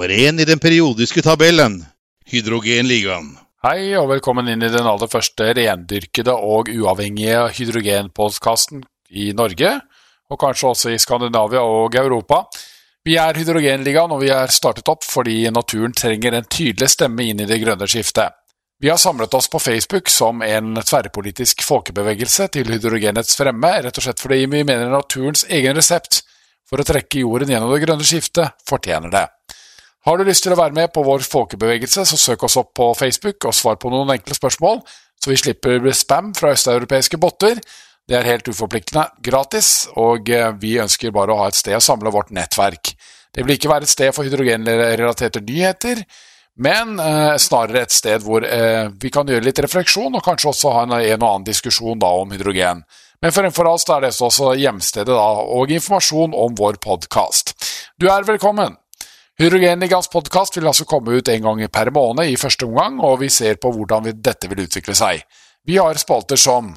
Nummer én i den periodiske tabellen, Hydrogenligaen. Hei, og velkommen inn i den aller første rendyrkede og uavhengige hydrogenpodkasten i Norge, og kanskje også i Skandinavia og Europa. Vi er Hydrogenligaen, og vi er startet opp fordi naturen trenger en tydelig stemme inn i det grønne skiftet. Vi har samlet oss på Facebook som en tverrpolitisk folkebevegelse til hydrogenets fremme, rett og slett fordi vi mener naturens egen resept for å trekke jorden gjennom det grønne skiftet fortjener det. Har du lyst til å være med på vår folkebevegelse, så søk oss opp på Facebook og svar på noen enkle spørsmål, så vi slipper spam fra østeuropeiske botter. Det er helt uforpliktende, gratis, og eh, vi ønsker bare å ha et sted å samle vårt nettverk. Det vil ikke være et sted for hydrogenrelaterte nyheter, men eh, snarere et sted hvor eh, vi kan gjøre litt refleksjon, og kanskje også ha en, en og annen diskusjon da, om hydrogen. Men for en for alt er det også hjemstedet da, og informasjon om vår podkast. Du er velkommen! Hydrogenligaens podkast vil altså komme ut en gang per måned i første omgang, og vi ser på hvordan dette vil utvikle seg. Vi har spalter som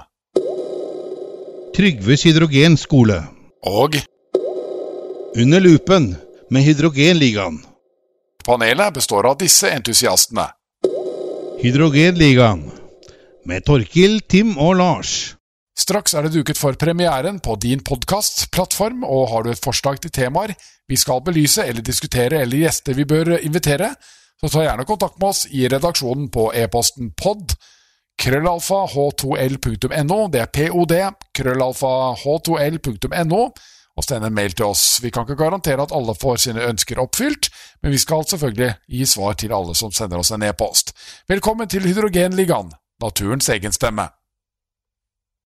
Trygves hydrogenskole. Og Under lupen med Hydrogenligaen. Panelet består av disse entusiastene. Hydrogenligaen. Med Torkil, Tim og Lars. Straks er det duket for premieren på din podkastplattform, og har du et forslag til temaer vi skal belyse eller diskutere eller gjester vi bør invitere, så ta gjerne kontakt med oss i redaksjonen på e-posten pod krøllalfa h2l.no, det er pod, krøllalfa h2l.no, og send en mail til oss. Vi kan ikke garantere at alle får sine ønsker oppfylt, men vi skal selvfølgelig gi svar til alle som sender oss en e-post. Velkommen til Hydrogenligaen, naturens egen stemme.